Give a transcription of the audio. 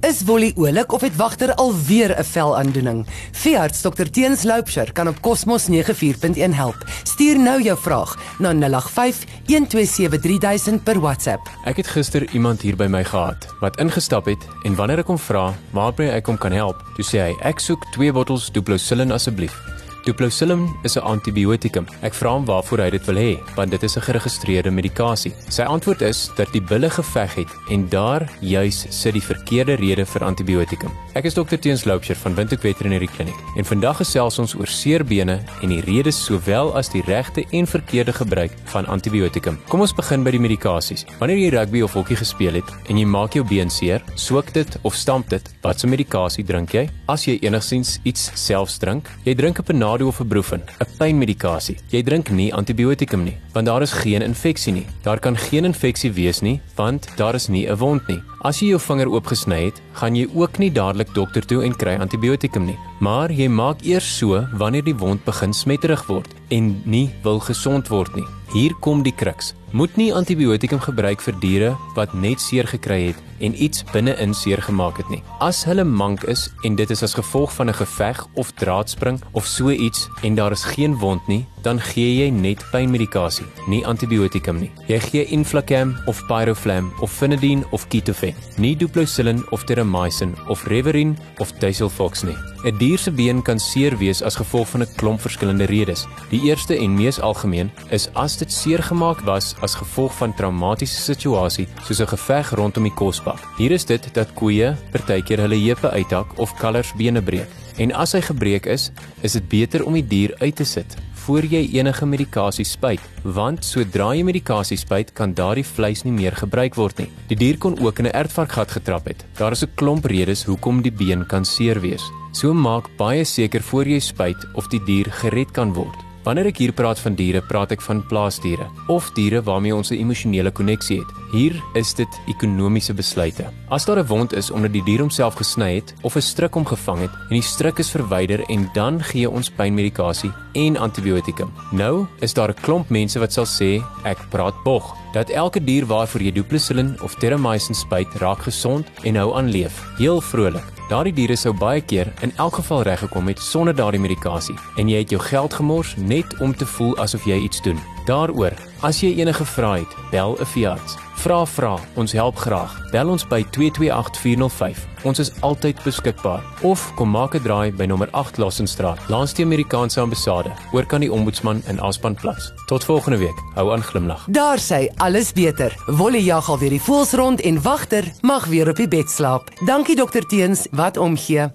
Is Wolly oulik of het wagter alweer 'n velaandoening? Veearts Dr Teens Loupsher kan op Cosmos 94.1 help. Stuur nou jou vraag na 085 127 3000 per WhatsApp. Ek het gister iemand hier by my gehad wat ingestap het en wanneer ek hom vra waarby ek hom kan help, toe sê hy ek soek 2 bottels Duplocillin asseblief. Duplocillin is 'n antibiotikum. Ek vra hom waarvoor hy dit wil hê, want dit is 'n geregistreerde medikasie. Sy antwoord is dat die bulle geveg het en daar juis sit die verkeerde rede vir antibiotikum. Ek is dokter Teens Loupsher van Windhoek Veterinary Clinic en vandag gesels ons oor seerbene en die redes sowel as die regte en verkeerde gebruik van antibiotikum. Kom ons begin by die medikasies. Wanneer jy rugby of hokkie gespeel het en jy maak jou been seer, swik dit of stamp dit, watse medikasie drink jy? As jy enigsins iets selfs drink, jy drink 'n Ibuprofen, 'n pynmedikasie. Jy drink nie antibiotikum nie, want daar is geen infeksie nie. Daar kan geen infeksie wees nie, want daar is nie 'n wond nie. As jy jou vinger oopgesny het, gaan jy ook nie dadelik dokter toe en kry antibiotikum nie, maar jy maak eers so wanneer die wond begin smetterig word en nie wil gesond word nie. Hier kom die kruks. Moet nie antibiotikum gebruik vir diere wat net seer gekry het en iets binne-in seer gemaak het nie. As hulle mank is en dit is as gevolg van 'n geveg of draadspring of so iets en daar is geen wond nie, dan gee jy net pynmedikasie, nie antibiotikum nie. Jy gee Inflacam of Pyroflam of Finidine of Ketofen nie duplocillin of terramycin of reverin of Tazelfox nie. 'n Dier se been kan seer wees as gevolg van 'n klomp verskillende redes. Die eerste en mees algemeen is as dit seer gemaak was as gevolg van traumatiese situasie soos 'n geveg rondom die kosbak. Hier is dit dat koeie partykeer hulle heupe uithak of kalvers bene breek. En as hy gebreek is, is dit beter om die dier uit te sit voor jy enige medikasie spuit, want sodra jy medikasie spuit, kan daardie vleis nie meer gebruik word nie. Die dier kon ook in 'n ertvarkgat getrap het. Daar is 'n klomp redes hoekom die been kan seer wees. So maak baie seker voor jy spuit of die dier gered kan word. Wanneer ek hier praat van diere, praat ek van plaasdiere of diere waarmee ons 'n emosionele koneksie het. Hier is dit ekonomiese besluite. As daar 'n wond is omdat die dier homself gesny het of 'n struik hom gevang het en die struik is verwyder en dan gee ons pynmedikasie en antibiotikum. Nou is daar 'n klomp mense wat sal sê ek praat bog dat elke dier waarvoor jy Duplacillin of Terramycin spuit raak gesond en hou aan leef, heel vrolik. Daardie diere sou baie keer in elk geval reggekom het sonder daardie medikasie en jy het jou geld gemors net om te voel asof jy iets doen. Daaroor, as jy enige vrae het, bel 'n veearts. Vra vra, ons help graag. Bel ons by 228405. Ons is altyd beskikbaar. Of kom maak 'n draai by nommer 8 Lassenstraat, langs die Amerikaanse ambassade, oor kan die ombudsman in Aspanplats. Tot volgende week. Hou aan glimlag. Daar sê alles beter. Wolle jag al weer die voels rond en wagter mag weer op die bed slaap. Dankie dokter Teens, wat omgee.